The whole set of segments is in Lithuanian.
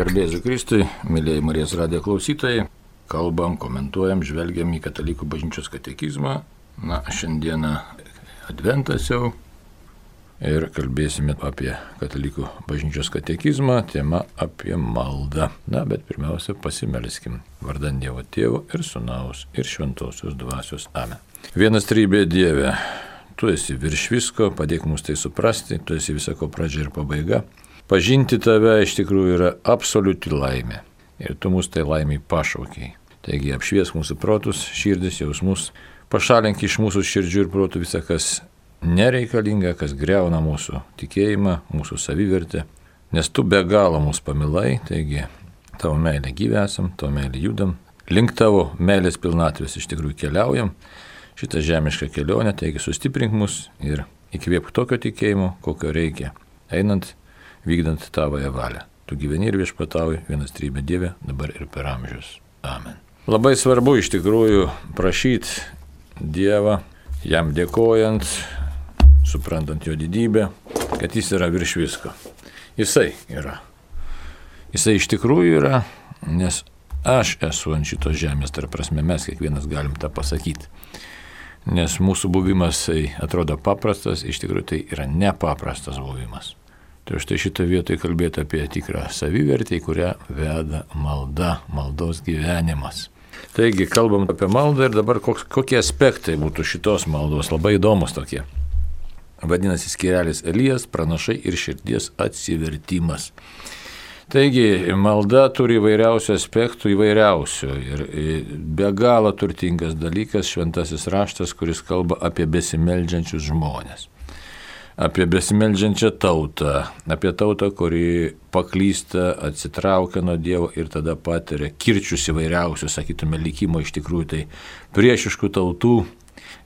Garbėsiu Kristui, mėlyjei Marijos radijo klausytojai, kalbam, komentuojam, žvelgiam į katalikų bažnyčios katekizmą. Na, šiandieną adventas jau ir kalbėsime apie katalikų bažnyčios katekizmą, tema apie maldą. Na, bet pirmiausia, pasimelskim vardant Dievo Tėvo ir Sūnaus ir Šventosios Dvasios Amen. Vienas trybė Dieve, tu esi virš visko, padėk mums tai suprasti, tu esi visako pradžia ir pabaiga. Pažinti tave iš tikrųjų yra absoliuti laimė. Ir tu mus tai laimiai pašaukiai. Taigi apšvies mūsų protus, širdis, jausmus, pašalink iš mūsų širdžių ir protų visą, kas nereikalinga, kas greuna mūsų tikėjimą, mūsų savivertę. Nes tu be galo mus pamilai, taigi tavo meilė gyvesam, tavo meilė judam. Link tavo meilės pilnatvės iš tikrųjų keliaujam. Šitą žemišką kelionę, taigi sustiprink mus ir įkvėpk tokio tikėjimo, kokio reikia. Einant vykdant tavoje valią. Tu gyveni ir viešpatauji vienas trybė Dieve, dabar ir per amžius. Amen. Labai svarbu iš tikrųjų prašyti Dievą, jam dėkojant, suprantant jo didybę, kad jis yra virš visko. Jisai yra. Jisai iš tikrųjų yra, nes aš esu ant šitos žemės, tarp prasme mes kiekvienas galim tą pasakyti. Nes mūsų buvimas tai atrodo paprastas, iš tikrųjų tai yra nepaprastas buvimas. Tai štai šitą vietą kalbėti apie tikrą savivertę, į kurią veda malda, maldos gyvenimas. Taigi, kalbam apie maldą ir dabar koks, kokie aspektai būtų šitos maldos, labai įdomus tokie. Vadinasi, skirelis Elijas, pranašai ir širdies atsivertimas. Taigi, malda turi įvairiausių aspektų, įvairiausių ir be galo turtingas dalykas šventasis raštas, kuris kalba apie besimeldžiančius žmonės apie besimeldžiančią tautą, apie tautą, kuri paklysta, atsitraukia nuo Dievo ir tada patiria kirčius įvairiausius, sakytume, likimo iš tikrųjų tai priešiškų tautų.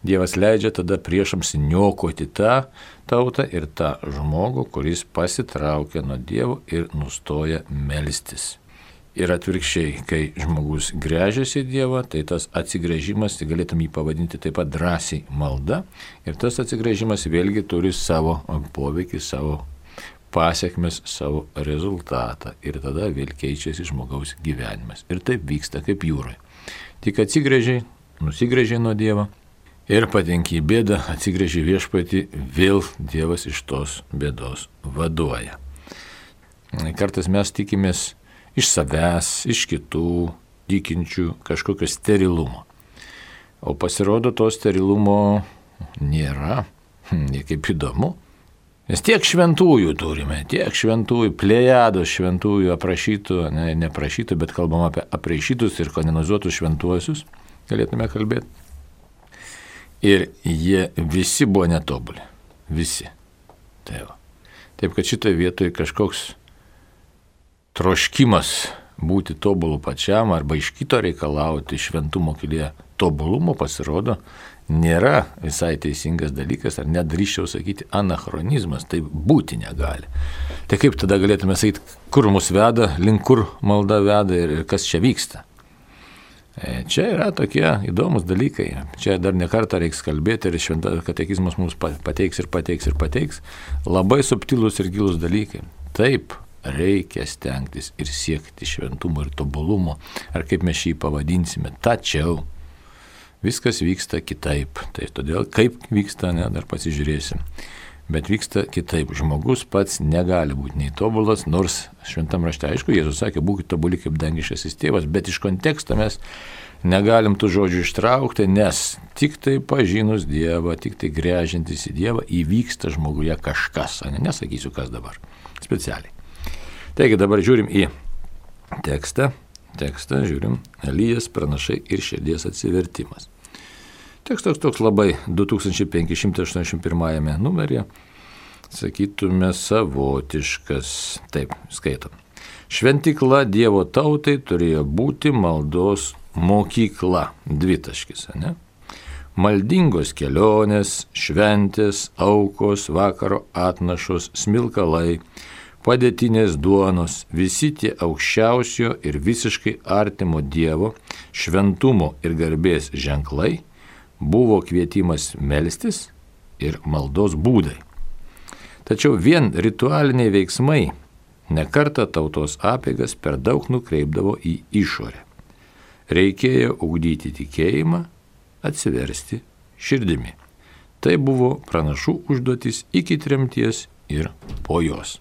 Dievas leidžia tada priešams niokoti tą tautą ir tą žmogų, kuris pasitraukia nuo Dievo ir nustoja melstis. Ir atvirkščiai, kai žmogus grežiasi Dievą, tai tas atsigrėžimas, tai galėtum jį pavadinti taip pat drąsiai malda. Ir tas atsigrėžimas vėlgi turi savo poveikį, savo pasiekmes, savo rezultatą. Ir tada vėl keičiasi žmogaus gyvenimas. Ir taip vyksta kaip jūroje. Tik atsigrėžiai, nusigrėžiai nuo Dievo. Ir patenki į bėdą, atsigrėžiai viešpati, vėl Dievas iš tos bėdos vaduoja. Kartais mes tikimės iš savęs, iš kitų tikinčių kažkokio sterilumo. O pasirodo, to sterilumo nėra, hm, niekaip įdomu. Nes tiek šventųjų turime, tiek šventųjų, plėjados šventųjų aprašytų, ne, neprašytų, bet kalbam apie aprašytus ir kanonizuotus šventuosius, galėtume kalbėti. Ir jie visi buvo netobuli. Visi. Tai va. Taip kad šitoje vietoje kažkoks troškimas būti tobulu pačiam arba iš kito reikalauti šventumo kelyje tobulumo pasirodo nėra visai teisingas dalykas, ar net drįščiau sakyti anachronizmas, tai būti negali. Tai kaip tada galėtume sakyti, kur mus veda, link kur malda veda ir, kas čia vyksta. E, čia yra tokie įdomus dalykai. Čia dar ne kartą reiks kalbėti ir šventas katekizmas mums pateiks ir pateiks ir pateiks. Labai subtilus ir gilus dalykai. Taip, reikia stengtis ir siekti šventumo ir tobulumo, ar kaip mes šį pavadinsime. Tačiau viskas vyksta kitaip. Tai todėl kaip vyksta, ne, dar pasižiūrėsim. Bet vyksta kitaip. Žmogus pats negali būti nei tobulas, nors šventam rašte aišku, Jėzus sakė, būkite tobuli kaip dangiškasis tėvas, bet iš konteksto mes negalim tų žodžių ištraukti, nes tik tai pažinus Dievą, tik tai grežintis į Dievą įvyksta žmoguje kažkas, ne, nesakysiu kas dabar, specialiai. Taigi dabar žiūrim į tekstą. Tekstą žiūrim Elijas, pranašai ir širdies atsivertimas. Tekstas toks labai 2581 numeryje, sakytume, savotiškas. Taip, skaitom. Šventikla Dievo tautai turėjo būti maldos mokykla. Dvitaškis, ne? Maldingos kelionės, šventės, aukos, vakaro atnašos, smilkalai, padėtinės duonos, visi tie aukščiausio ir visiškai artimo Dievo, šventumo ir garbės ženklai buvo kvietimas melstis ir maldos būdai. Tačiau vien ritualiniai veiksmai nekarta tautos apėgas per daug nukreipdavo į išorę. Reikėjo ugdyti tikėjimą, atsiversti širdimi. Tai buvo pranašų užduotis iki tremties ir po jos.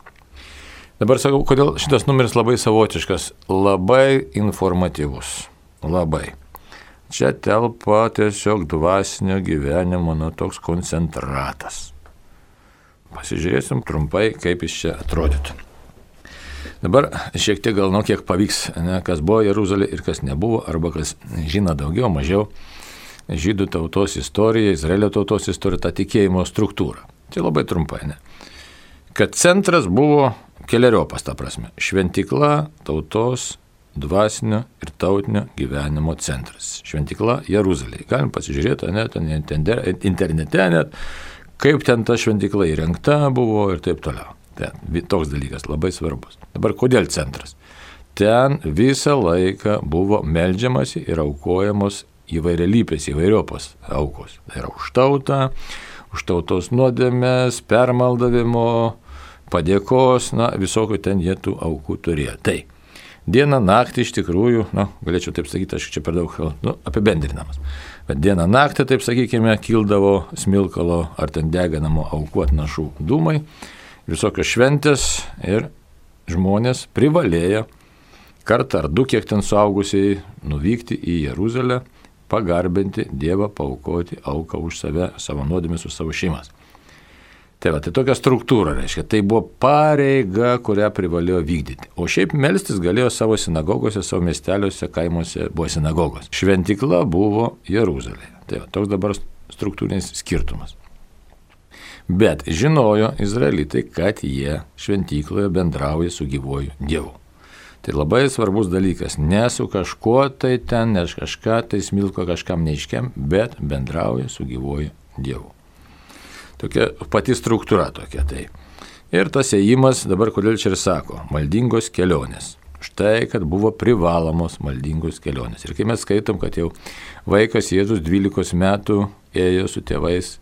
Dabar sakau, kodėl šitas numeris labai savotiškas, labai informatyvus. Labai. Čia telpa tiesiog dvasinio gyvenimo, nu toks koncentratas. Pasižiūrėsim trumpai, kaip jis čia atrodytų. Dabar šiek tiek gal, nu, kiek pavyks, ne, kas buvo Jeruzalė ir kas nebuvo, arba kas žino daugiau, mažiau žydų tautos istoriją, Izraelio tautos istoriją, tą tikėjimo struktūrą. Tai labai trumpai, ne. Kad centras buvo keliariopas, ta prasme. Šventikla tautos dvasinio ir tautinio gyvenimo centras. Šventikla Jeruzalėje. Galim pasižiūrėti, net internete net, kaip ten ta šventikla įrengta buvo ir taip toliau. Ten, toks dalykas labai svarbus. Dabar kodėl centras? Ten visą laiką buvo melžiamasi ir aukojamos įvairialypės, įvairiopos aukos. Tai yra už tautą, už tautos nuodėmės, permaldavimo, padėkos, na, visokių ten jie tų aukų turėjo. Tai dieną, naktį iš tikrųjų, na, galėčiau taip sakyti, aš čia per daug nu, apibendrinamas. Bet dieną, naktį, taip sakykime, kildavo smilkalo ar ten deginamo aukų atnašų dūmai, visokios šventės ir žmonės privalėjo kartą ar du, kiek ten suaugusiai, nuvykti į Jeruzalę pagarbinti Dievą, paukoti auką už save, savo nuodėmės, už savo šeimas. Tai va, tai tokia struktūra reiškia, tai buvo pareiga, kurią privalėjo vykdyti. O šiaip melstis galėjo savo sinagogose, savo miesteliuose, kaimuose buvo sinagogos. Šventikla buvo Jeruzalėje. Tai va, toks dabar struktūrinis skirtumas. Bet žinojo izraelitai, kad jie šventykloje bendrauja su gyvoju Dievu. Tai labai svarbus dalykas. Ne su kažkuo tai ten, ne kažką tai smilko kažkam neiškiam, bet bendrauja su gyvoju Dievu. Tokia pati struktūra tokia tai. Ir tas ėjimas, dabar kodėl čia ir sako, maldingos kelionės. Štai, kad buvo privalomos maldingos kelionės. Ir kai mes skaitom, kad jau vaikas Jėzus 12 metų ėjo su tėvais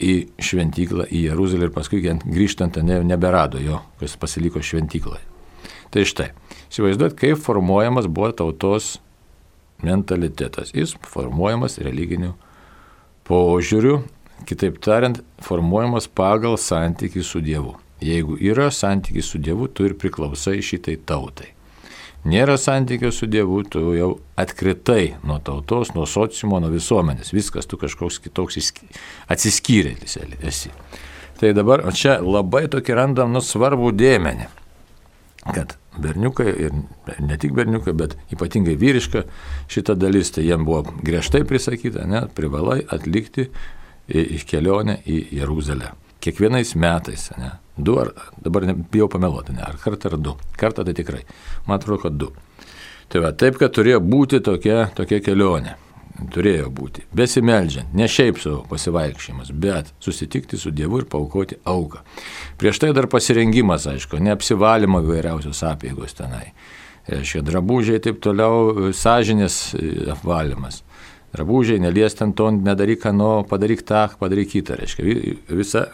į šventyklą, į Jeruzalę ir paskui grįžtant ne, neberado jo, kas pasiliko šventykloje. Tai štai, Įsivaizduot, kaip formuojamas buvo tautos mentalitetas. Jis formuojamas religiniu požiūriu, kitaip tariant, formuojamas pagal santykį su Dievu. Jeigu yra santykis su Dievu, tu ir priklausai šitai tautai. Nėra santykio su Dievu, tu jau atkritai nuo tautos, nuo sociumo, nuo visuomenės. Viskas tu kažkoks kitoks atsiskyrėlis esi. Tai dabar čia labai tokį randam nusvarbų dėmenį, kad berniukai ir ne tik berniukai, bet ypatingai vyriška šita dalis, tai jiem buvo griežtai prisakyta, ne, privalai atlikti į, kelionę į Jeruzalę. Kiekvienais metais, ne, du ar, dabar bijau pameluoti, ne, ar kartą ar du. Kartą tai tikrai. Man atrodo, kad du. Tai va, taip, kad turėjo būti tokia, tokia kelionė turėjo būti. Besimeldžiant, ne šiaip savo pasivaikščiojimas, bet susitikti su Dievu ir paukoti auką. Prieš tai dar pasirengimas, aišku, neapsivalymo įvairiausios apėgos tenai. Šie drabužiai taip toliau, sąžinės apvalymas. Drabužiai, nelies ten to, nedaryk ką, padaryk tą, padaryk kitą. Reiškia, visa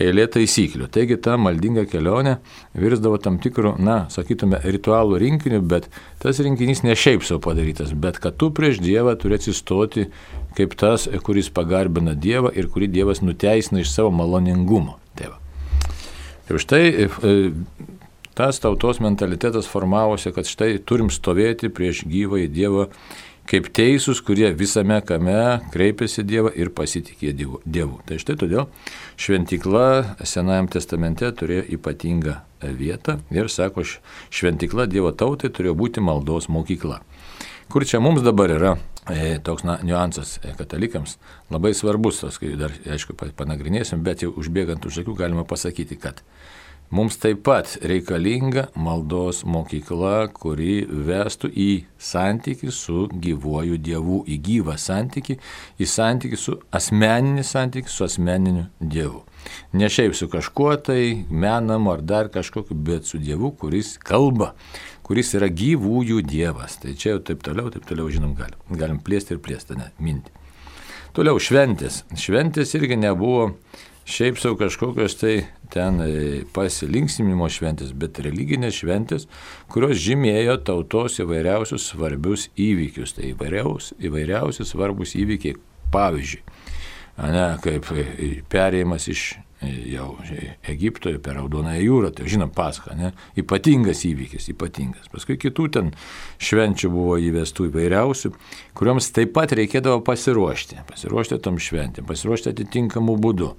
eilė taisyklių. Taigi ta maldinga kelionė virsdavo tam tikrų, na, sakytume, ritualų rinkiniu, bet tas rinkinys ne šiaip savo padarytas, bet kad tu prieš Dievą turi atsistoti kaip tas, kuris pagarbina Dievą ir kurį Dievas nuteisina iš savo maloningumo. Tėva. Ir štai e, tas tautos mentalitetas formavosi, kad štai turim stovėti prieš gyvąjį Dievą kaip teisūs, kurie visame kame kreipiasi Dievą ir pasitikė Dievu. Tai štai todėl šventikla Senajam testamente turėjo ypatingą vietą ir sako, šventikla Dievo tautai turėjo būti maldos mokykla. Kur čia mums dabar yra e, toks na, niuansas e, katalikams labai svarbus, tos, kai dar, aišku, panagrinėsim, bet jau užbėgant už akių galima pasakyti, kad Mums taip pat reikalinga maldos mokykla, kuri vestų į santyki su gyvuoju Dievu, į gyvą santyki, į santyki su asmeninį santyki su asmeniniu Dievu. Ne šiaip su kažkuo tai menamu ar dar kažkokiu, bet su Dievu, kuris kalba, kuris yra gyvųjų Dievas. Tai čia jau taip toliau, taip toliau žinom, galim, galim plėsti ir plėsti, ne, mintį. Toliau šventės. Šventės irgi nebuvo šiaip savo kažkokios tai ten e, pasilinksminimo šventės, bet religinės šventės, kurios žymėjo tautos įvairiausius svarbius įvykius. Tai įvairiaus, įvairiausi svarbus įvykiai. Pavyzdžiui, ne, kaip e, perėjimas iš jau Egiptoje per Raudonąją jūrą, tai žinom, Pascha, ne? ypatingas įvykis, ypatingas. Paskui kitų ten švenčių buvo įvestų įvairiausių, kuriuoms taip pat reikėdavo pasiruošti, pasiruošti tom šventėm, pasiruošti atitinkamų būdų.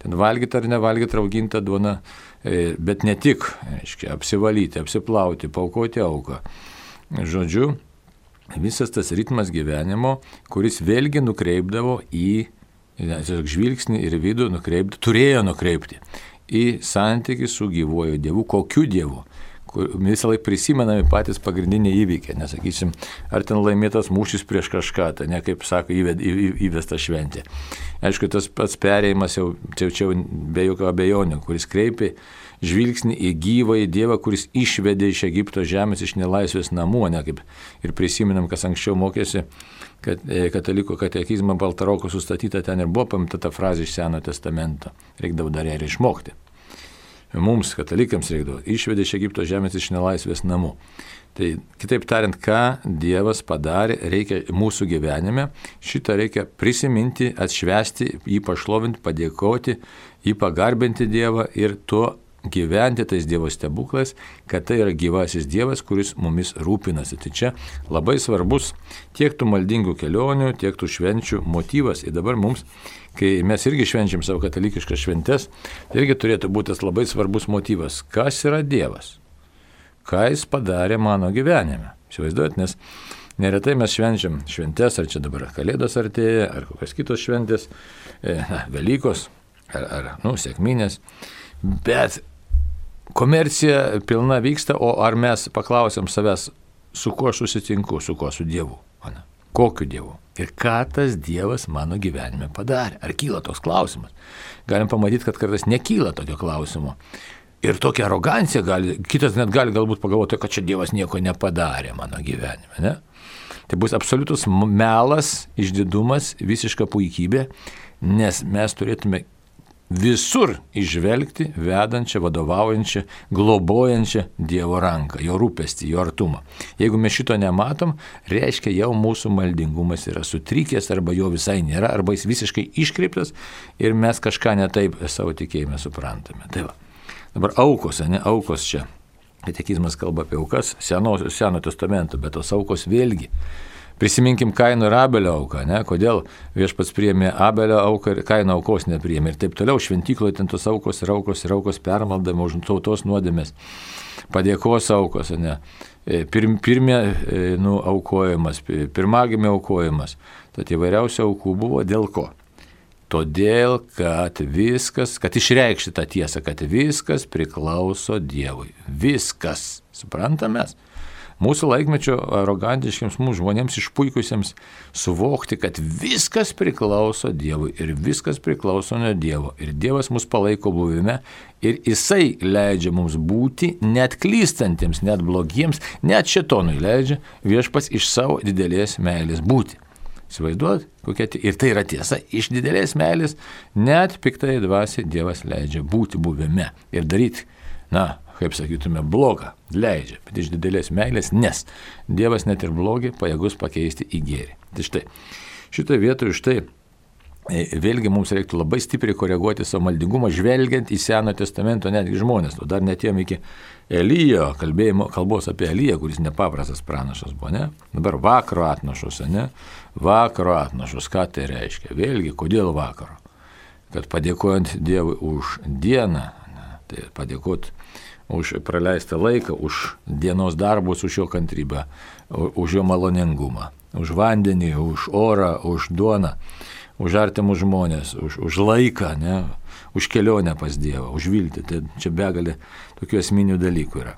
Ten valgyti ar nevalgyti raugintą duoną, e, bet ne tik, reiškia, apsivalyti, apsiplauti, paukoti auką. Žodžiu, visas tas ritmas gyvenimo, kuris vėlgi nukreipdavo į tiesiog žvilgsnį ir vidų nukreipti, turėjo nukreipti į santykių su gyvuoju Dievu, kokiu Dievu. Visą laiką prisimenami patys pagrindiniai įvykiai, nesakysim, ar ten laimėtas mūšis prieš kažką, tai ne kaip sako įvesta šventė. Aišku, tas pats perėjimas jau, čia jau be jokio abejonių, kuris kreipia žvilgsnį į gyvąjį Dievą, kuris išvedė iš Egipto žemės, iš nelaisvės namų, ne kaip ir prisimenam, kas anksčiau mokėsi kad e, katalikų katekizmą Baltaroko sustatyta ten ir buvo pamta ta frazė iš Seno testamento. Reikdavo dar ją ir išmokti. Mums, katalikams, reikdavo išvedė iš Egipto žemės iš nelaisvės namų. Tai kitaip tariant, ką Dievas padarė, reikia mūsų gyvenime, šitą reikia prisiminti, atšvesti, jį pašlovinti, padėkoti, jį pagarbinti Dievą ir tuo gyventi tais Dievo stebuklais, kad tai yra gyvasis Dievas, kuris mumis rūpinasi. Tai čia labai svarbus tiek tų maldingų kelionių, tiek tų švenčių motyvas. Ir dabar mums, kai mes irgi švenčiam savo katalikiškas šventes, tai irgi turėtų būti tas labai svarbus motyvas. Kas yra Dievas? Ką jis padarė mano gyvenime? Įsivaizduojat, nes neretai mes švenčiam šventes, ar čia dabar Kalėdos artėja, ar kokios kitos šventės, e, na, Velykos, ar, ar nu, sėkminės. Bet komercija pilna vyksta, o ar mes paklausėm savęs, su kuo susitinku, su kuo su Dievu? Ana. Kokiu Dievu? Ir ką tas Dievas mano gyvenime padarė? Ar kyla toks klausimas? Galim pamatyti, kad kartais nekyla tokio klausimo. Ir tokia arogancija gali, kitas net gali galbūt pagalvoti, kad čia Dievas nieko nepadarė mano gyvenime. Ne? Tai bus absoliutus melas, išdidumas, visiška puikybė, nes mes turėtume visur išvelgti vedančią, vadovaujančią, globojančią Dievo ranką, jo rūpestį, jo artumą. Jeigu mes šito nematom, reiškia jau mūsų maldingumas yra sutrikęs arba jo visai nėra, arba jis visiškai iškreiptas ir mes kažką netaip savo tikėjime suprantame. Tai va. Dabar aukos, ne aukos čia. Katekizmas kalba apie aukas seno, seno testamento, bet tos aukos vėlgi Prisiminkim Kaino ir Abelio auką, ne? kodėl viešpats priėmė Abelio auką ir Kaino aukos nepriėmė. Ir taip toliau šventykloje ten tos aukos ir aukos ir aukos permaldama už tautos nuodėmės. Padėkos aukos, ne? E, pirm, pirmie e, nu, aukojimas, pirmagimė aukojimas. Tad įvairiausių aukų buvo dėl ko? Todėl, kad viskas, kad išreikšti tą tiesą, kad viskas priklauso Dievui. Viskas. Suprantamės? Mūsų laikmečio arogantiškiams mūsų žmonėms išpuikusiems suvokti, kad viskas priklauso Dievui ir viskas priklauso nuo Dievo. Ir Dievas mus palaiko buvime ir Jisai leidžia mums būti net klystantiems, net blogiems, net šitonui leidžia viešpas iš savo didelės meilės būti. Įsivaizduot, kokia tai. Ir tai yra tiesa, iš didelės meilės net piktai dvasiai Dievas leidžia būti buvime ir daryti, na, kaip sakytume, blogą leidžia, bet iš didelės meilės, nes Dievas net ir blogį pajėgus pakeisti į gėrį. Tai štai, šitoje vietoje štai e, vėlgi mums reiktų labai stipriai koreguoti savo maldingumą, žvelgiant į Seno testamento netgi žmonės, o dar netiem iki Elyjo, kalbėjimo, kalbos apie Elyją, kuris nepaprastas pranašas buvo, ne? Dabar vakaro atnašos, ne? Vakaro atnašos, ką tai reiškia? Vėlgi, kodėl vakaro? Kad padėkojant Dievui už dieną, ne? tai padėkoti už praleistą laiką, už dienos darbus, už jo kantrybę, už jo maloningumą, už vandenį, už orą, už duoną, už artimus žmonės, už, už laiką, ne, už kelionę pas Dievą, už viltį. Tai čia begalė tokių esminių dalykų yra.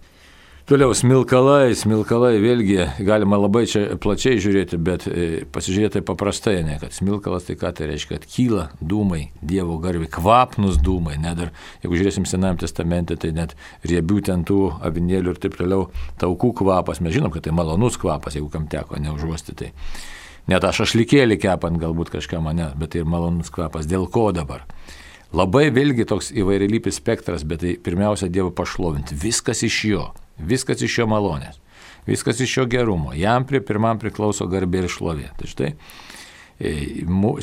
Toliau smilkalai, smilkalai, vėlgi galima labai čia plačiai žiūrėti, bet e, pasižiūrėti paprastai, ne, kad smilkalas tai ką tai reiškia, kad kyla dūmai, Dievo garbi, kvapnus dūmai, net dar, jeigu žiūrėsim Senajam testamente, tai net riebių ten tų avinėlių ir taip toliau, taukų kvapas, mes žinom, kad tai malonus kvapas, jeigu kam teko neužuosti tai. Net aš ašlikėlį kepant galbūt kažką mane, bet tai ir malonus kvapas. Dėl ko dabar? Labai vėlgi toks įvairialypis spektras, bet tai pirmiausia Dievo pašlovinti. Viskas iš jo, viskas iš jo malonės, viskas iš jo gerumo. Jam prie pirmam priklauso garbė ir šlovė. Tai štai e,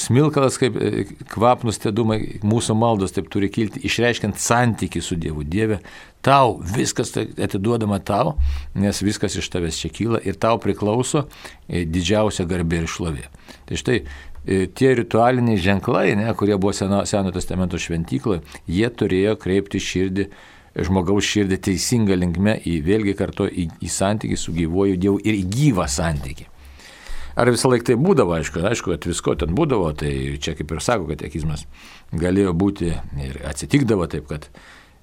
smilkalas kaip e, kvapnus tie dūmai, mūsų maldos taip turi kilti, išreiškiant santyki su Dievu. Dieve, tau viskas tai atiduodama tau, nes viskas iš tavęs čia kyla ir tau priklauso e, didžiausia garbė ir šlovė. Tai štai tie ritualiniai ženklai, ne, kurie buvo Seno, Seno testamento šventykloje, jie turėjo kreipti širdį, žmogaus širdį teisingą linkme į vėlgi kartu į, į santykį su gyvuoju Dievu ir į gyvą santykį. Ar visą laiką tai būdavo, aišku, aišku, kad visko ten būdavo, tai čia kaip ir sako, kad ekizmas galėjo būti ir atsitikdavo taip, kad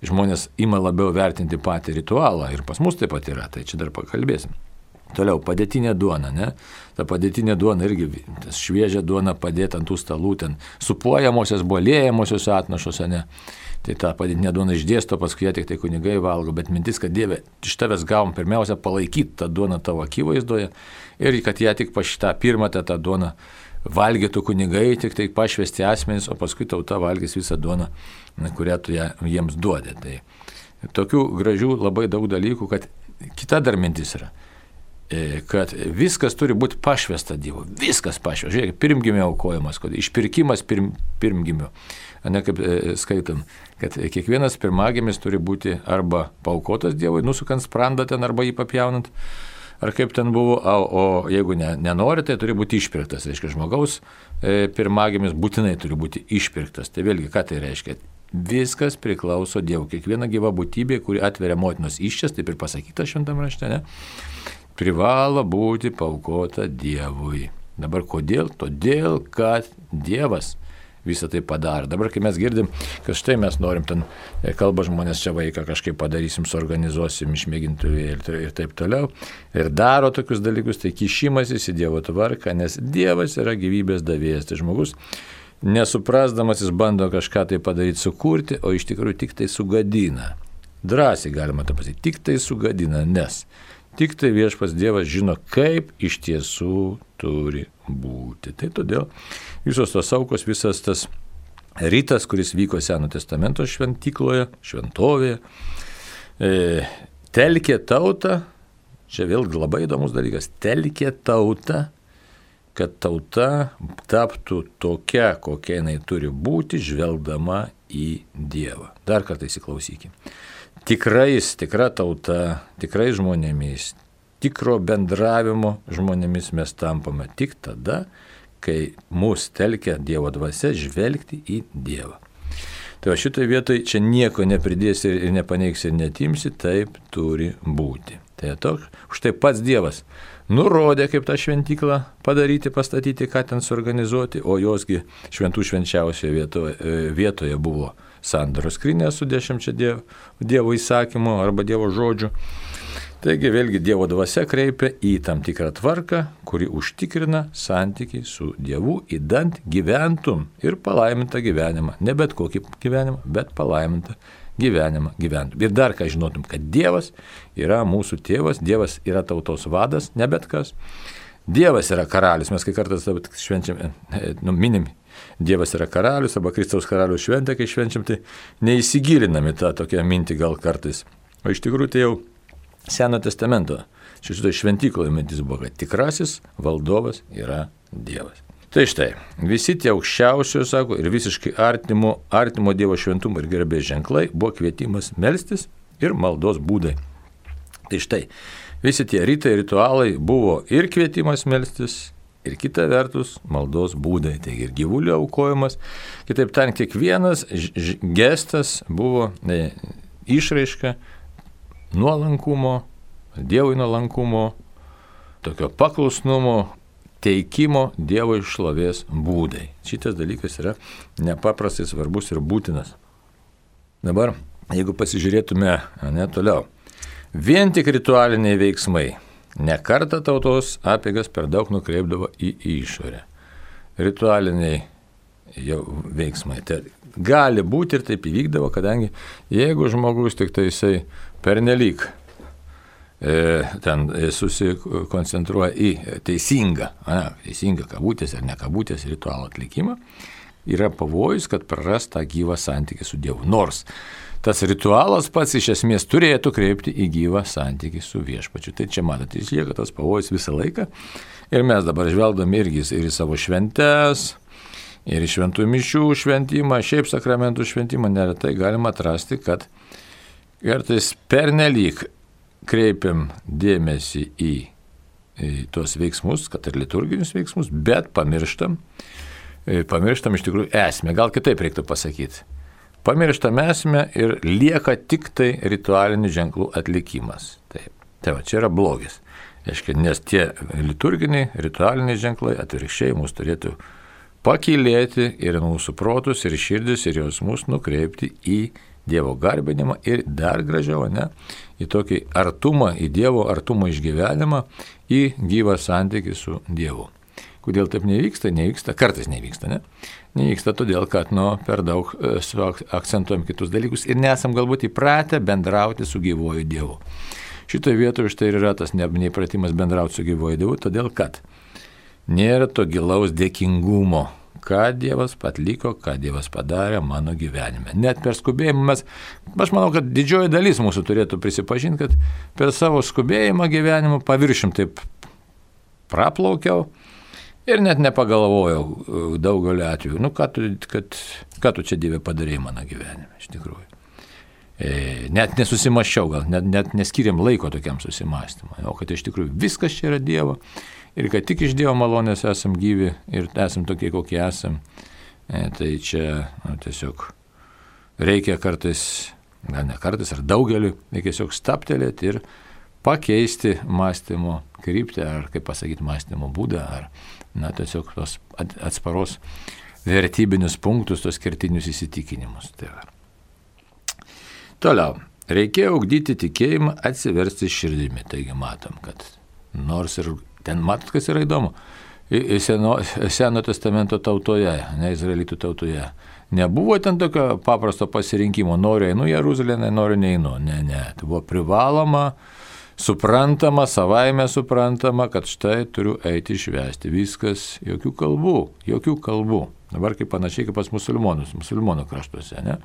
žmonės ima labiau vertinti patį ritualą ir pas mus taip pat yra, tai čia dar pakalbėsim. Toliau, padėtinė duona, ne? Ta padėtinė duona irgi, tas šviežia duona padėta ant tų stalų, ten supuojamosios, bolėjamosios atnašose, ne? Tai tą padėtinę duoną išdėsto, paskui ją tik tai kunigai valgo, bet mintis, kad Dieve, iš tavęs gavom pirmiausia palaikyti tą duoną tavo akivaizdoje ir kad ją tik pašitą pirmą tą, tą duoną valgytų kunigai, tik tai pašvesti asmenys, o paskui tauta valgys visą duoną, kurią tu ją, jiems duodė. Tai tokių gražių labai daug dalykų, kad kita dar mintis yra kad viskas turi būti pašvesta Dievo. Viskas pašvesta. Žiūrėkit, pirmgimio aukojimas, kad išpirkimas pirm, pirmgimio. Ne kaip e, skaitam, kad kiekvienas pirmagimis turi būti arba paukotas Dievui, nusukant sprandą ten arba jį papjaunant, ar kaip ten buvo, o, o jeigu ne, nenori, tai turi būti išpirktas. Reiškia, žmogaus e, pirmagimis būtinai turi būti išpirktas. Tai vėlgi, ką tai reiškia? Viskas priklauso Dievui. Kiekviena gyva būtybė, kuri atveria motinos iščias, taip ir pasakyta šventame rašte, ne? Privalo būti paukota Dievui. Dabar kodėl? Todėl, kad Dievas visą tai padaro. Dabar, kai mes girdim, kad štai mes norim ten, e, kalba žmonės čia vaiką kažkaip padarysim, suorganizuosim, išmėgintuvį ir, ir taip toliau, ir daro tokius dalykus, tai kišimasis į Dievo tvarką, nes Dievas yra gyvybės davėjas. Tai žmogus, nesuprasdamas, jis bando kažką tai padaryti, sukurti, o iš tikrųjų tik tai sugadina. Drąsiai galima tą pasakyti, tik tai sugadina, nes Tik tai viešpas Dievas žino, kaip iš tiesų turi būti. Tai todėl visos tos aukos, visas tas rytas, kuris vyko Seno testamento šventykloje, šventovėje, e, telkė tautą, čia vėlgi labai įdomus dalykas, telkė tautą, kad tauta taptų tokia, kokia jinai turi būti, žvelgdama į Dievą. Dar kartą įsiklausykime tikrais, tikra tauta, tikrai žmonėmis, tikro bendravimo žmonėmis mes tampame tik tada, kai mus telkia Dievo dvasia žvelgti į Dievą. Tai va šitoje vietoje čia nieko nepridėsi ir nepaneigsi ir netimsi, taip turi būti. Tai toks, štai pats Dievas nurodė, kaip tą šventyklą padaryti, pastatyti, ką ten suorganizuoti, o josgi šventų švenčiausioje vietoje, vietoje buvo sandaros skrinė su dešimčia dievo, dievo įsakymu arba Dievo žodžiu. Taigi vėlgi Dievo dvasia kreipia į tam tikrą tvarką, kuri užtikrina santykiai su Dievu, įdant gyventum ir palaimintą gyvenimą. Ne bet kokį gyvenimą, bet palaimintą gyvenimą gyventum. Ir dar ką žinotum, kad Dievas yra mūsų tėvas, Dievas yra tautos vadas, ne bet kas. Dievas yra karalius, mes kai kartais švenčiame, nu, minim Dievas yra karalius arba Kristaus karalius šventė, kai švenčiam, tai neįsigilinami tą tokią mintį gal kartais. O iš tikrųjų tai jau Seno testamento šitoje šventykloje mintis buvo, kad tikrasis valdovas yra Dievas. Tai štai, visi tie aukščiausių, sako, ir visiškai artimo, artimo Dievo šventumo ir gerbės ženklai buvo kvietimas melstis ir maldos būdai. Tai štai, visi tie rytai, ritualai buvo ir kvietimas melstis, ir kita vertus maldos būdai, tai ir gyvulių aukojimas. Kitaip tariant, kiekvienas gestas buvo ne, išraiška nuolankumo, Dievui nuolankumo, tokio paklusnumo, teikimo Dievo išlovės būdai. Šitas dalykas yra nepaprastai svarbus ir būtinas. Dabar, jeigu pasižiūrėtume ne toliau, vien tik ritualiniai veiksmai Nekarta tautos apėgas per daug nukreipdavo į išorę. Ritualiniai jau veiksmai. Tai gali būti ir taip įvykdavo, kadangi jeigu žmogus tik tai jisai pernelyg e, ten susikoncentruoja į teisingą, ne, teisingą kabutės ar nekabutės ritualo atlikimą, yra pavojus, kad praras tą gyvą santykį su Dievu. Nors tas ritualas pats iš esmės turėtų kreipti į gyvą santykį su viešpačiu. Tai čia matote, išlieka tas pavojus visą laiką. Ir mes dabar žvelgdami irgi ir į savo šventes, ir į šventų mišių šventimą, šiaip sakramentų šventimą, neretai galima atrasti, kad kartais pernelyg kreipiam dėmesį į, į tuos veiksmus, kad ir liturginius veiksmus, bet pamirštam, pamirštam iš tikrųjų esmę, gal kitaip reiktų pasakyti pamirštame esmę ir lieka tik tai ritualinių ženklų atlikimas. Taip. Tai va, čia yra blogis. Aiškia, nes tie liturginiai, ritualiniai ženklai atvirkščiai mus turėtų pakilėti ir mūsų protus, ir širdis, ir jausmus nukreipti į Dievo garbinimą ir dar gražiau, ne, į tokį artumą, į Dievo artumo išgyvenimą, į gyvą santykį su Dievu. Kodėl taip nevyksta? Nevyksta, kartais nevyksta, ne? Nevyksta todėl, kad nu, per daug e, akcentuojam kitus dalykus ir nesam galbūt įpratę bendrauti su gyvoju Dievu. Šitoje vietoje štai ir yra tas neįpratimas bendrauti su gyvoju Dievu, todėl kad nėra to gilaus dėkingumo, ką Dievas atliko, ką Dievas padarė mano gyvenime. Net per skubėjimą mes, aš manau, kad didžioji dalis mūsų turėtų prisipažinti, kad per savo skubėjimą gyvenimo paviršim taip praplaukiau Ir net nepagalvojau e, daugeliu atveju, nu ką tu, kad, ką tu čia Dieve padarėjai mano gyvenime, iš tikrųjų. E, net nesusimaščiau, gal net, net neskiriam laiko tokiam susimastymui, o kad iš tikrųjų viskas čia yra Dievo ir kad tik iš Dievo malonės esam gyvi ir esam tokie, kokie esam. E, tai čia nu, tiesiog reikia kartais, gal ne kartais, ar daugeliu, reikia tiesiog staptelėti ir pakeisti mąstymo kryptį, ar kaip pasakyti, mąstymo būdą, ar na, tiesiog tos atsparos vertybinius punktus, tos kertinius įsitikinimus. Tai. Toliau. Reikėjo augdyti tikėjimą, atsiversti širdimi. Taigi matom, kad nors ir ten matot, kas yra įdomu. Seno, seno testamento tautoje, ne izraelitų tautoje. Nebuvo ten tokio paprasto pasirinkimo, noriu einu Jeruzalę, noriu neinu. Ne, ne. Tai buvo privaloma suprantama, savaime suprantama, kad štai turiu eiti švesti. Viskas, jokių kalbų, jokių kalbų. Dabar kaip panašiai kaip pas musulmonus, musulmonų kraštuose. Ne?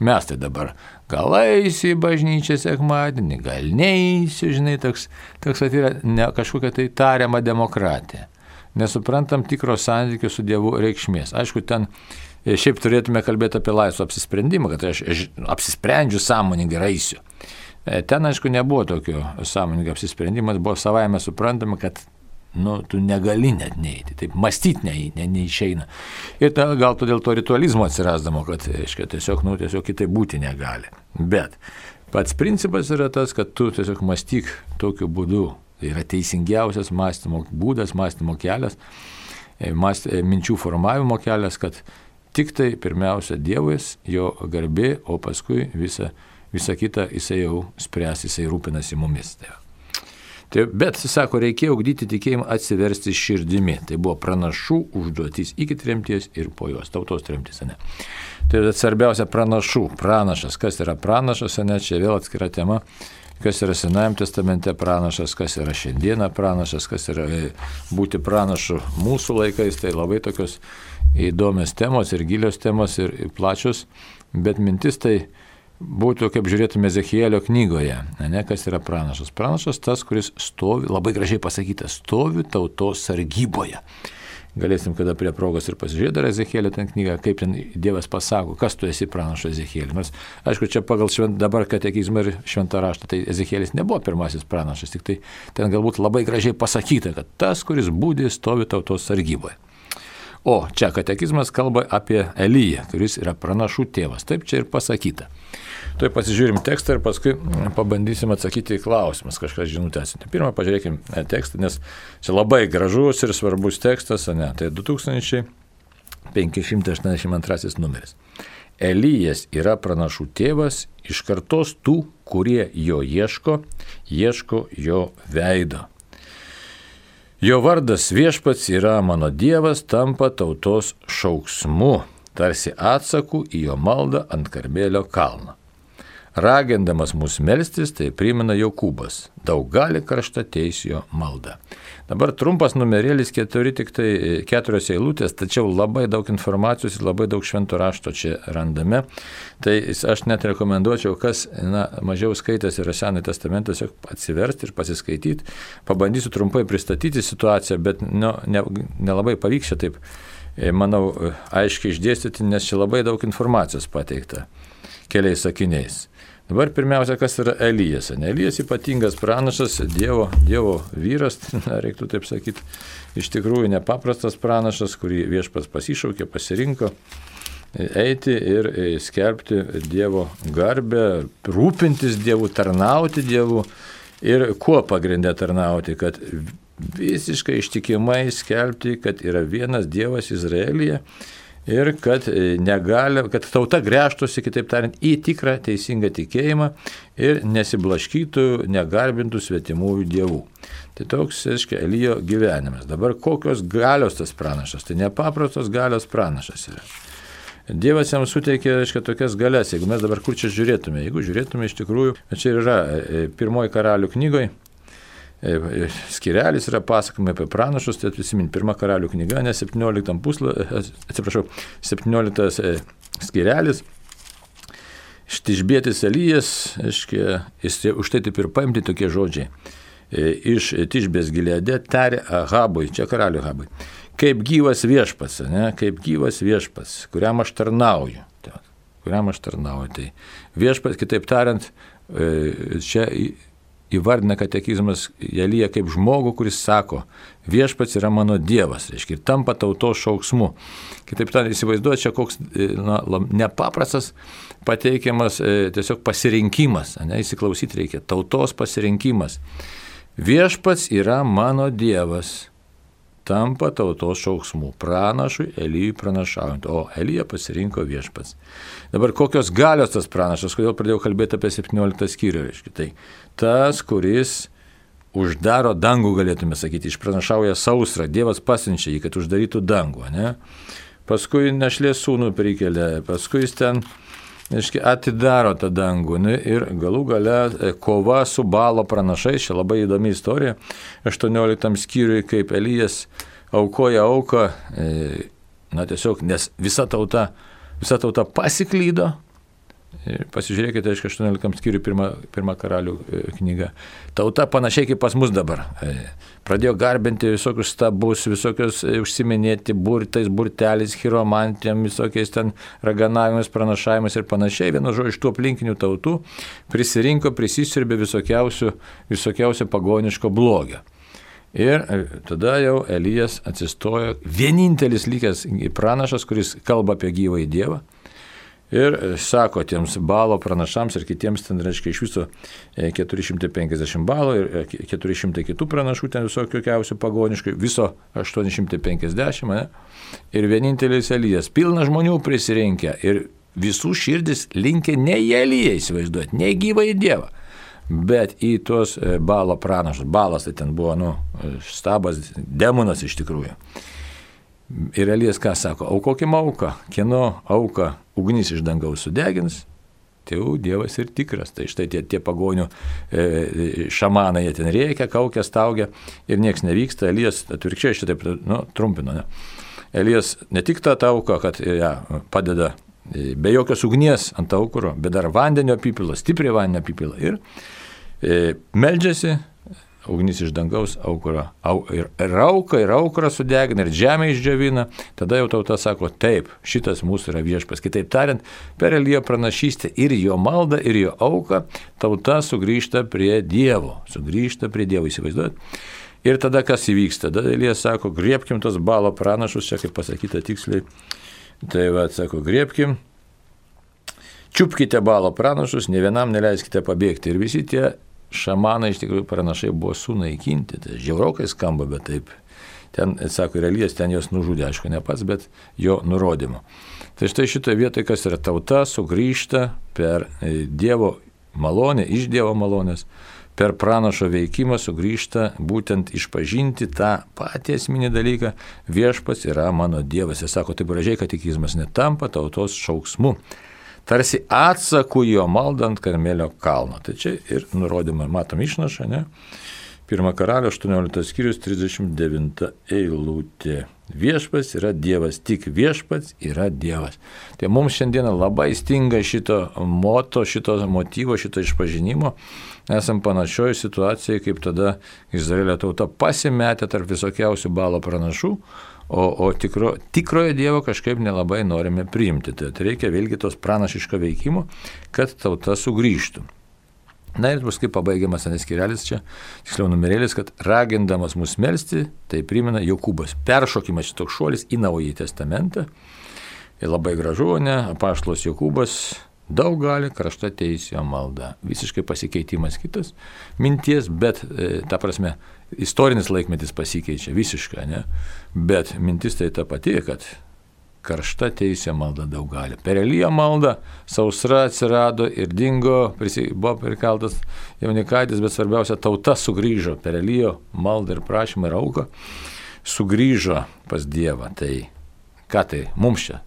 Mes tai dabar gal eisi į bažnyčią sekmadienį, gal neįsi, žinai, toks, toks yra ne, kažkokia tai tariama demokratija. Nesuprantam tikro santykių su Dievu reikšmės. Aišku, ten e, šiaip turėtume kalbėti apie laisvą apsisprendimą, kad aš, aš apsisprendžiu sąmoningai eisiu. E, ten, aišku, nebuvo tokio sąmoningo apsisprendimas, buvo savaime suprantama, kad nu, tu negali net neiti, taip mąstyti ne, ne, neišeina. Ir ta, gal todėl to ritualizmo atsirasdamo, kad aiškia, tiesiog, nu, tiesiog kitaip būti negali. Bet pats principas yra tas, kad tu tiesiog mąstyk tokiu būdu. Tai yra teisingiausias mąstymo būdas, mąstymo kelias, e, mąst, e, minčių formavimo kelias, kad tik tai pirmiausia Dievas, jo garbė, o paskui visa visa kita jisai jau spręs, jisai rūpinasi mumis. Tai. Tai, bet, sako, reikėjo ugdyti tikėjimą atsiversti širdimi. Tai buvo pranašų užduotis iki tremties ir po jos, tautos tremties, ne. Tai svarbiausia pranašų, pranašas, kas yra pranašas, ne, čia vėl atskira tema, kas yra Senajam testamente pranašas, kas yra šiandieną pranašas, kas yra e, būti pranašu mūsų laikais, tai labai tokios įdomios temos ir gilios temos ir plačios, bet mintis tai būtų, kaip žiūrėtume Ezechielio knygoje, ne, kas yra pranašas. Pranašas tas, kuris stovi, labai gražiai pasakyta, stovi tautos sargyboje. Galėsim kada prie progos ir pasižiūrėti dar Ezechielio ten knygą, kaip ten Dievas pasako, kas tu esi pranašas Ezechielį. Nors, aišku, čia pagal švent, dabar katekizmą ir šventą raštą, tai Ezechielis nebuvo pirmasis pranašas, tik tai ten galbūt labai gražiai pasakyta, kad tas, kuris būdė, stovi tautos sargyboje. O čia katekizmas kalba apie Elyją, kuris yra pranašų tėvas. Taip čia ir pasakyta. Tuoj pasižiūrim tekstą ir paskui pabandysim atsakyti į klausimus, kažkas žinutės. Pirmą pažiūrėkim e, tekstą, nes čia labai gražus ir svarbus tekstas, ne? Tai 2582 numeris. Elijas yra pranašų tėvas iš kartos tų, kurie jo ieško, ieško jo veido. Jo vardas viešpats yra mano Dievas, tampa tautos šauksmu, tarsi atsaku į jo maldą ant Karmelio kalno. ragindamas mus melstis, tai primena Jokūbas. Daug gali karšta teisėjo malda. Dabar trumpas numerėlis, keturi tik tai keturios eilutės, tačiau labai daug informacijos ir labai daug švento rašto čia randame. Tai aš net rekomenduočiau, kas na, mažiau skaitęs yra Senąjį testamentą, tiesiog atsiversti ir pasiskaityti. Pabandysiu trumpai pristatyti situaciją, bet nu, nelabai ne, ne pavyks čia taip, e, manau, aiškiai išdėstyti, nes čia labai daug informacijos pateikta keliais sakiniais. Dabar pirmiausia, kas yra Elijas. Elijas ypatingas pranašas, Dievo, Dievo vyras, na, reiktų taip sakyti, iš tikrųjų nepaprastas pranašas, kurį viešpas pasišaukė, pasirinko eiti ir skelbti Dievo garbę, rūpintis Dievu, tarnauti Dievu ir kuo pagrindė tarnauti, kad visiškai ištikimai skelbti, kad yra vienas Dievas Izraelyje ir kad, e, negali, kad tauta grėžtųsi, kitaip tariant, į tikrą teisingą tikėjimą ir nesiblaškytų, negarbintų svetimųjų dievų. Tai toks, aiškiai, Elijo gyvenimas. Dabar kokios galios tas pranašas? Tai nepaprastos galios pranašas yra. Dievas jam suteikė, aiškiai, tokias galias. Jeigu mes dabar kur čia žiūrėtume, jeigu žiūrėtume iš tikrųjų, čia yra e, e, pirmoji karalių knygoje, skirelis yra pasakojimai apie pranašus, tai prisiminti pirmą karalių knygą, ne 17 puslapį, e, atsiprašau, 17 skirelis. Štižbėtis Elijas, aiškiai, jis už tai taip ir paimti tokie žodžiai. Iš Tižbės gilėdė tarė Ahabui, čia karalių Ahabui, kaip gyvas viešpas, ne, kaip gyvas viešpas, kuriam aš tarnauju. Tai, kuriam aš tarnauju. Tai viešpas, kitaip tariant, čia įvardina katekizmas Jelyje kaip žmogų, kuris sako, viešpats yra mano Dievas, reiškia, ir tampa tautos šauksmu. Kitaip tariant, įsivaizduoju, čia koks e, na, nepaprastas pateikiamas e, tiesiog pasirinkimas, ne, įsiklausyti reikia, tautos pasirinkimas. Viešpats yra mano Dievas, tampa tautos šauksmu, pranašui Elyjui pranašaujant, o Elyja pasirinko viešpats. Dabar kokios galios tas pranašas, kodėl pradėjau kalbėti apie 17 skyrių, reiškia, tai tas, kuris uždaro dangų, galėtume sakyti, išpranašauja sausrą, Dievas pasiunčia jį, kad uždarytų dangų, ne? Paskui našlės sūnų prikelia, paskui jis ten Iški, atidaro tą dangų ne, ir galų gale e, kova su balo pranašais, čia labai įdomi istorija, 18 skyriui, kaip Elijas aukoja auką, e, na tiesiog, nes visa tauta, visa tauta pasiklydo, Pasižiūrėkite, aišku, 18 skyrių pirmą, pirmą karalių e, knygą. Tauta panašiai kaip pas mus dabar. E, pradėjo garbinti visokius stabus, visokius e, užsiminėti burtais, burteliais, chiromantėm, visokiais ten raganavimais, pranašavimais ir panašiai. Vienu žodžiu, iš tų aplinkinių tautų prisirinko, prisisirbė visokiausių, visokiausių pagoniško blogio. Ir tada jau Elijas atsistojo, vienintelis likęs pranašas, kuris kalba apie gyvąjį Dievą Ir e, sako tiems balo pranašams ir kitiems ten, reiškia, iš viso 450 e, balų ir 400 e, kitų pranašų, ten visokių kiausių pagoniškai, viso 850, ne? ir vienintelis Elijas, pilna žmonių prisirinkę ir visų širdis linkė ne į Eliją įsivaizduoti, ne į gyvą į Dievą, bet į tuos balo pranašus. Balas tai ten buvo, nu, stabas, demonas iš tikrųjų. Ir Elijas ką sako, aukokim auką, kieno auką ugnis iš dangaus sudegins, tai jau Dievas ir tikras. Tai štai tie, tie pagonių e, šamanai, jie ten reikia, kaukia, staugia ir niekas nevyksta. Elijas atvirkščiai šitaip nu, trumpino. Ne? Elijas ne tik tą auką, kad ja, padeda e, be jokios ugnies ant aukuro, bet dar vandenio apipilą, stipriai vandenio apipilą. Ir e, meldžiasi, ugnis iš dangaus aukurą, au, ir rauką, ir aukurą sudegina, ir žemę išdžiavina, tada jau tauta sako, taip, šitas mūsų yra viešpas. Kitaip tariant, per Elijo pranašystę ir jo maldą, ir jo auką, tauta sugrįžta prie Dievo, sugrįžta prie Dievo, įsivaizduojat. Ir tada kas įvyksta? Tada Elijas sako, griebkim tos balo pranašus, čia kaip pasakyta tiksliai. Tai va, sako, griebkim, čiupkite balo pranašus, ne vienam neleiskite pabėgti. Ir visi tie šamanai iš tikrųjų pranašai buvo sunaikinti, tai žiaurokai skamba, bet taip. Ten, sako, realijas ten jos nužudė, aišku, ne pats, bet jo nurodymu. Tai štai šitoje vietoje, kas yra tauta, sugrįžta per e, Dievo malonę, iš Dievo malonės, per pranašo veikimą sugrįžta būtent išpažinti tą patį esminį dalyką, viešpas yra mano Dievas. Jis sako taip gražiai, kad tikizmas netampa tautos šauksmu. Tarsi atsaku jo maldant Karmelio kalną. Tai čia ir nurodymą, matom išnašą, ne? Pirmą karalio 18 skyrius 39 eilutė. Viešpats yra Dievas, tik viešpats yra Dievas. Tai mums šiandieną labai stinga šito moto, šito motyvo, šito išpažinimo. Esam panašioje situacijoje, kaip tada Izraelio tauta pasimetė tarp visokiausių balo pranašų, o, o tikro, tikrojo Dievo kažkaip nelabai norime priimti. Tai reikia vėlgi tos pranašiško veikimo, kad tauta sugrįžtų. Na ir paskui pabaigiamas anas skirelis čia, tiksliau numerėlis, kad ragindamas mus melstį, tai primena Jokūbas. Peršokimas šitoks šuolis į Naująjį Testamentą. Ir labai gražu, ne, apaštlos Jokūbas daug gali, krašta teisėjo malda. Visiškai pasikeitimas kitas minties, bet, e, ta prasme, istorinis laikmetis pasikeičia visiškai, ne? Bet mintis tai ta pati, kad karšta teisė malda daug gali. Per Eliją maldą sausra atsirado ir dingo, prisi, buvo prikeltas jaunikaitis, bet svarbiausia, tauta sugrįžo per Elijo maldą ir prašymą ir auką, sugrįžo pas Dievą. Tai ką tai mums čia?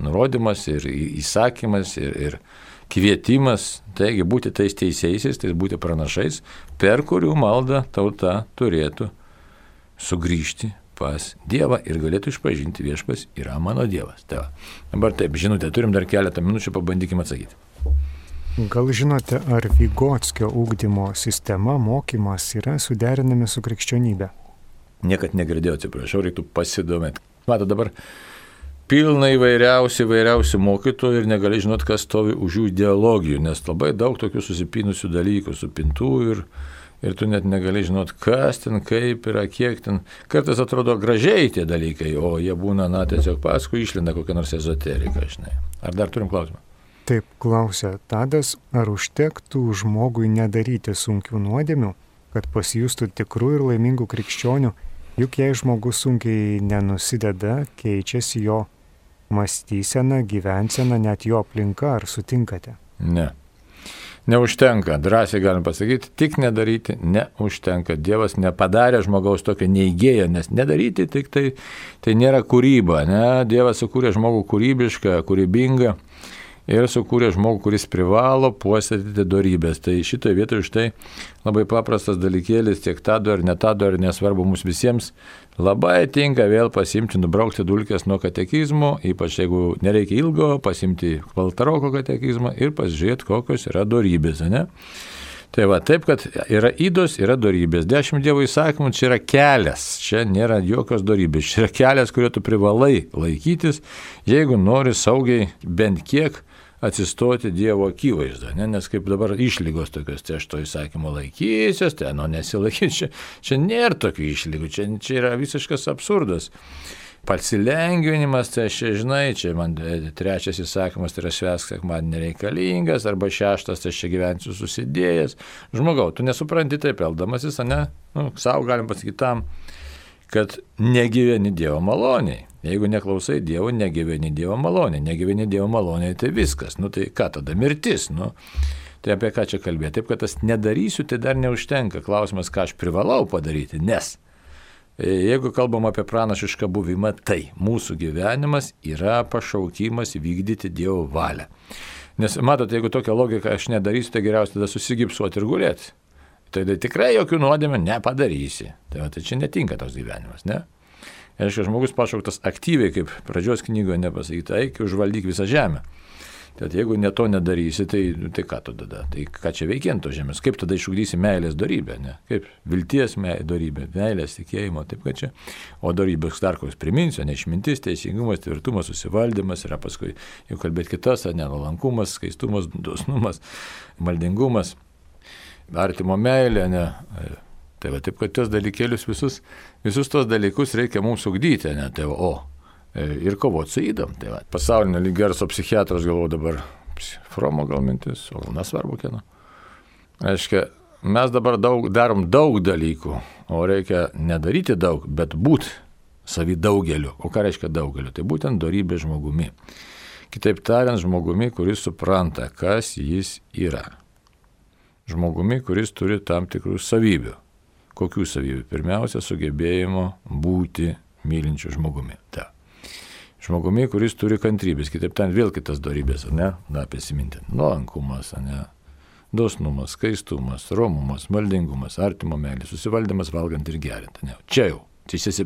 Nurodymas ir įsakymas ir, ir kvietimas, taigi būti tais teisėjaisiais, tai būti pranašais, per kurių maldą tauta turėtų sugrįžti pas Dievą ir galėtų išpažinti viešpas yra mano Dievas. Tai va. Dabar taip, žinote, turim dar keletą minučių, pabandykime atsakyti. Gal žinote, ar Vygotskio ūkdymo sistema, mokymas yra suderinami su krikščionybė? Niekad negirdėjau, atsiprašau, reiktų pasidomėti. Mato dabar pilna įvairiausių, įvairiausių mokytojų ir negali žinot, kas stovi už jų ideologijų, nes labai daug tokių susipinusių dalykų, supintų ir ir tu net negali žinot, kas ten, kaip yra, kiek ten. Kartais atrodo gražiai tie dalykai, o jie būna, na, tiesiog paskui išlenda kokią nors ezoteriką, žinai. Ar dar turim klausimą? Taip klausia Tadas, ar užtektų žmogui nedaryti sunkių nuodėmių, kad pasijustų tikrų ir laimingų krikščionių, juk jei žmogus sunkiai nenusideda, keičiasi jo mąstysena, gyvensena, net jo aplinka, ar sutinkate? Ne. Neužtenka, drąsiai galim pasakyti, tik nedaryti neužtenka. Dievas nepadarė žmogaus tokio neįgėjo, nes nedaryti tik tai, tai nėra kūryba. Ne? Dievas sukūrė žmogų kūrybišką, kūrybingą ir sukūrė žmogų, kuris privalo puoselėti darybės. Tai šitoje vietoje štai labai paprastas dalykėlis, tiek tą dar, ne tą dar, nesvarbu mums visiems, labai tinka vėl pasimti, nubraukti dulkės nuo katekizmo, ypač jeigu nereikia ilgo, pasimti valtaroko katekizmą ir pasižiūrėti, kokios yra darybės. Ne? Tai va, taip, kad yra įdos, yra darybės. Dešimt dievo įsakymų čia yra kelias, čia nėra jokios darybės, čia yra kelias, kurio tu privalai laikytis, jeigu nori saugiai bent kiek atsistoti Dievo akivaizdą, ne? nes kaip dabar išlygos tokios, tai aš to įsakymo laikysiuos, tai nu nesilaikysiu, čia, čia nėra tokių išlygų, čia, čia yra visiškas absurdas. Palsilengvinimas, tai aš žinai, čia man e, trečias įsakymas, tai yra švesk, kad man nereikalingas, arba šeštas, tai aš čia gyvensiu susidėjęs. Žmogau, tu nesupranti taip eldamasis, ne? Nu, savo galim pasakyti tam, kad negyveni Dievo maloniai. Jeigu neklausai Dievo, negyveni Dievo malonė. Negyveni Dievo malonė, tai viskas. Nu tai ką tada mirtis? Nu, tai apie ką čia kalbėti? Taip, kad tas nedarysiu, tai dar neužtenka. Klausimas, ką aš privalau padaryti. Nes e, jeigu kalbam apie pranašišką buvimą, tai mūsų gyvenimas yra pašaukimas vykdyti Dievo valią. Nes matot, jeigu tokią logiką aš nedarysiu, tai geriausia tada susigipsuoti ir gulėti. Tai, tai tikrai jokių nuodėmė nepadarysi. Tai, tai čia netinka toks gyvenimas, ne? Reiškia, žmogus pašauktas aktyviai, kaip pradžios knygoje nepasakyta, eik užvaldyk visą žemę. Tad jeigu ne to nedarysi, tai, tai ką tu tada? Tai ką čia veikiant to žemės? Kaip tada išugdysi meilės darybę? Ne? Kaip vilties me, darybė, meilės tikėjimo, taip kad čia. O darybės dar koks priminsiu, neišmintis, teisingumas, tvirtumas, susivaldymas yra paskui, jau kalbėti kitas, nevalankumas, skaistumas, dosnumas, maldingumas, artimo meilė, ne Tai va taip, kad tos dalykėlius visus, visus tos dalykus reikia mums ugdyti, ne tai va, o. E, ir kovoti su įdam. Tai va, pasaulinio lygerso psichiatras galvoju dabar, Fromo gal mintis, o gal nesvarbu kieno. Reiškia, mes dabar daug, darom daug dalykų, o reikia nedaryti daug, bet būti savi daugeliu. O ką reiškia daugeliu? Tai būtent darybė žmogumi. Kitaip tariant, žmogumi, kuris supranta, kas jis yra. Žmogumi, kuris turi tam tikrų savybių. Kokių savybių? Pirmiausia, sugebėjimo būti mylinčiu žmogumi. Ta. žmogumi, kuris turi kantrybės, kitaip ten vėl kitas darybės, ne, na, prisiminti, nuolankumas, ne, dosnumas, skaistumas, romumas, maldingumas, artimo meilė, susivaldymas valgant ir geriant, ne, čia jau,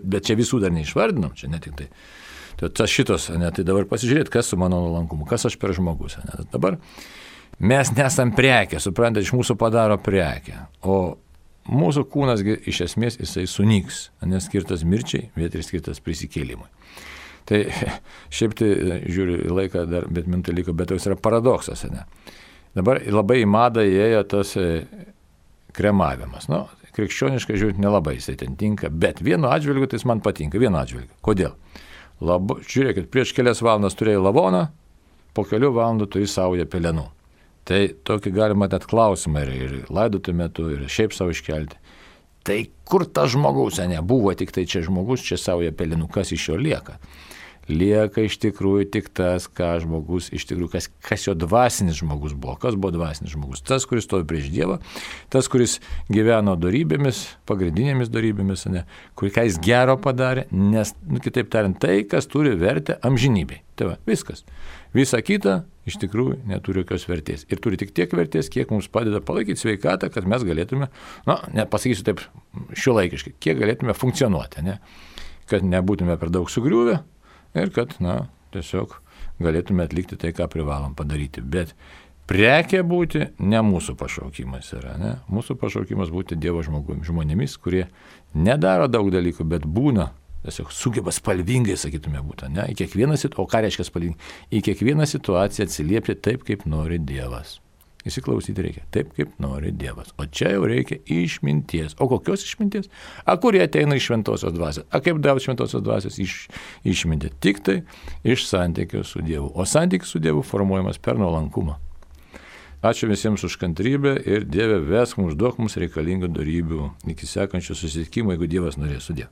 bet čia visų dar neišvardinom, čia ne tik tai. Tai tas šitos, ne, tai dabar pasižiūrėt, kas su mano nuolankumu, kas aš per žmogus, ne, dabar mes nesam prekė, suprantate, iš mūsų padaro prekę, o mūsų kūnas iš esmės jisai sunyks, nes skirtas mirčiai, bet ir skirtas prisikėlimui. Tai šiaip tai žiūriu į laiką dar, bet mintai liko, bet toks yra paradoksas. Ne? Dabar labai į madą įėjo tas e, kremavimas. Nu, krikščioniškai žiūrint nelabai jisai ten tinka, bet vienu atžvilgiu tai jis man patinka, vienu atžvilgiu. Kodėl? Labu, žiūrėkit, prieš kelias valandas turėjai lavoną, po kelių valandų turi saują pelenų. Tai tokį galima net klausimą ir, ir laidotų metu, ir šiaip savo iškelti. Tai kur tas žmogus, ne, buvo tik tai čia žmogus, čia savo pelenų, kas iš jo lieka lieka iš tikrųjų tik tas, ką žmogus, iš tikrųjų, kas, kas jo dvasinis žmogus buvo. Kas buvo dvasinis žmogus? Tas, kuris stovi prieš Dievą, tas, kuris gyveno darybėmis, pagrindinėmis darybėmis, ne, kur ką jis gero padarė, nes, nu, kitaip tariant, tai, kas turi vertę amžinybei. Tai va, viskas. Visa kita iš tikrųjų neturi jokios vertės. Ir turi tik tiek vertės, kiek mums padeda palaikyti sveikatą, kad mes galėtume, na, nepasakysiu taip šiuolaikiškai, kiek galėtume funkcionuoti, ne? kad nebūtume per daug sugriuvę, ir kad, na, tiesiog galėtume atlikti tai, ką privalom padaryti. Bet prekė būti ne mūsų pašaukimas yra, ne? Mūsų pašaukimas būti Dievo žmogumi, žmonėmis, kurie nedaro daug dalykų, bet būna, tiesiog sugeba spalvingai, sakytume, būti, ne? Į kiekvieną situaciją, o ką reiškia spalvingai? Į kiekvieną situaciją atsiliepti taip, kaip nori Dievas. Įsiklausyti reikia taip, kaip nori Dievas. O čia jau reikia išminties. O kokios išminties? A, kurie ateina iš šventosios dvasios. A, kaip davė šventosios dvasios iš, išmintį? Tik tai iš santykio su Dievu. O santykis su Dievu formuojamas per nuolankumą. Ačiū visiems už kantrybę ir Dieve vesk mums, duok mums reikalingų darybių iki sekančio susitikimo, jeigu Dievas norės sudė.